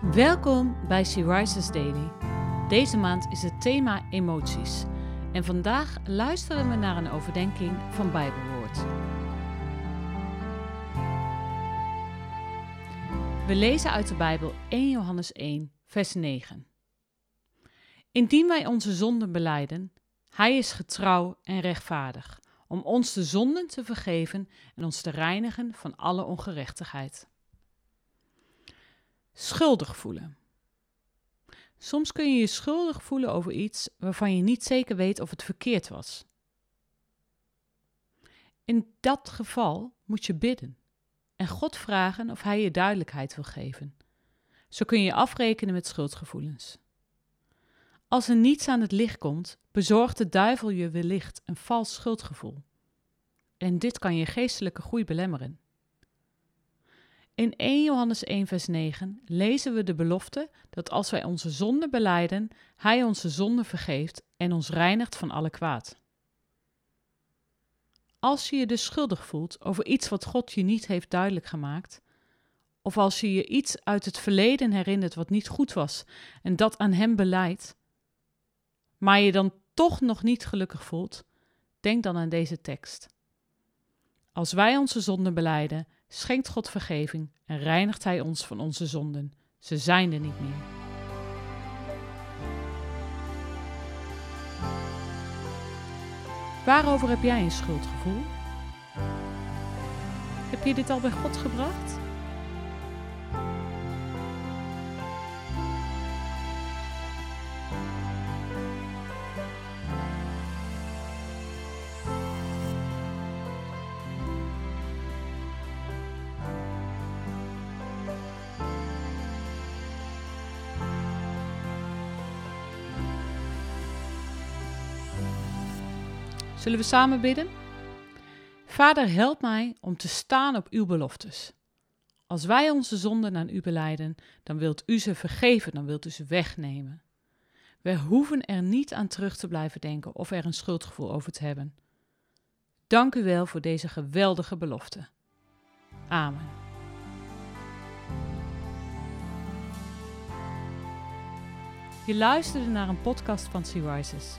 Welkom bij She Rises Daily. Deze maand is het thema emoties. En vandaag luisteren we naar een overdenking van Bijbelwoord. We lezen uit de Bijbel 1 Johannes 1, vers 9. Indien wij onze zonden beleiden, Hij is getrouw en rechtvaardig, om ons de zonden te vergeven en ons te reinigen van alle ongerechtigheid. Schuldig voelen. Soms kun je je schuldig voelen over iets waarvan je niet zeker weet of het verkeerd was. In dat geval moet je bidden en God vragen of Hij je duidelijkheid wil geven. Zo kun je afrekenen met schuldgevoelens. Als er niets aan het licht komt, bezorgt de duivel je wellicht een vals schuldgevoel. En dit kan je geestelijke groei belemmeren. In 1 Johannes 1, vers 9 lezen we de belofte dat als wij onze zonden beleiden, Hij onze zonden vergeeft en ons reinigt van alle kwaad. Als je je dus schuldig voelt over iets wat God je niet heeft duidelijk gemaakt, of als je je iets uit het verleden herinnert wat niet goed was en dat aan Hem beleidt, maar je dan toch nog niet gelukkig voelt, denk dan aan deze tekst. Als wij onze zonden beleiden, schenkt God vergeving en reinigt Hij ons van onze zonden. Ze zijn er niet meer. Waarover heb jij een schuldgevoel? Heb je dit al bij God gebracht? Zullen we samen bidden? Vader, help mij om te staan op uw beloftes. Als wij onze zonden aan u beleiden, dan wilt u ze vergeven, dan wilt u ze wegnemen. We hoeven er niet aan terug te blijven denken of er een schuldgevoel over te hebben. Dank u wel voor deze geweldige belofte. Amen. Je luisterde naar een podcast van Sea Rises.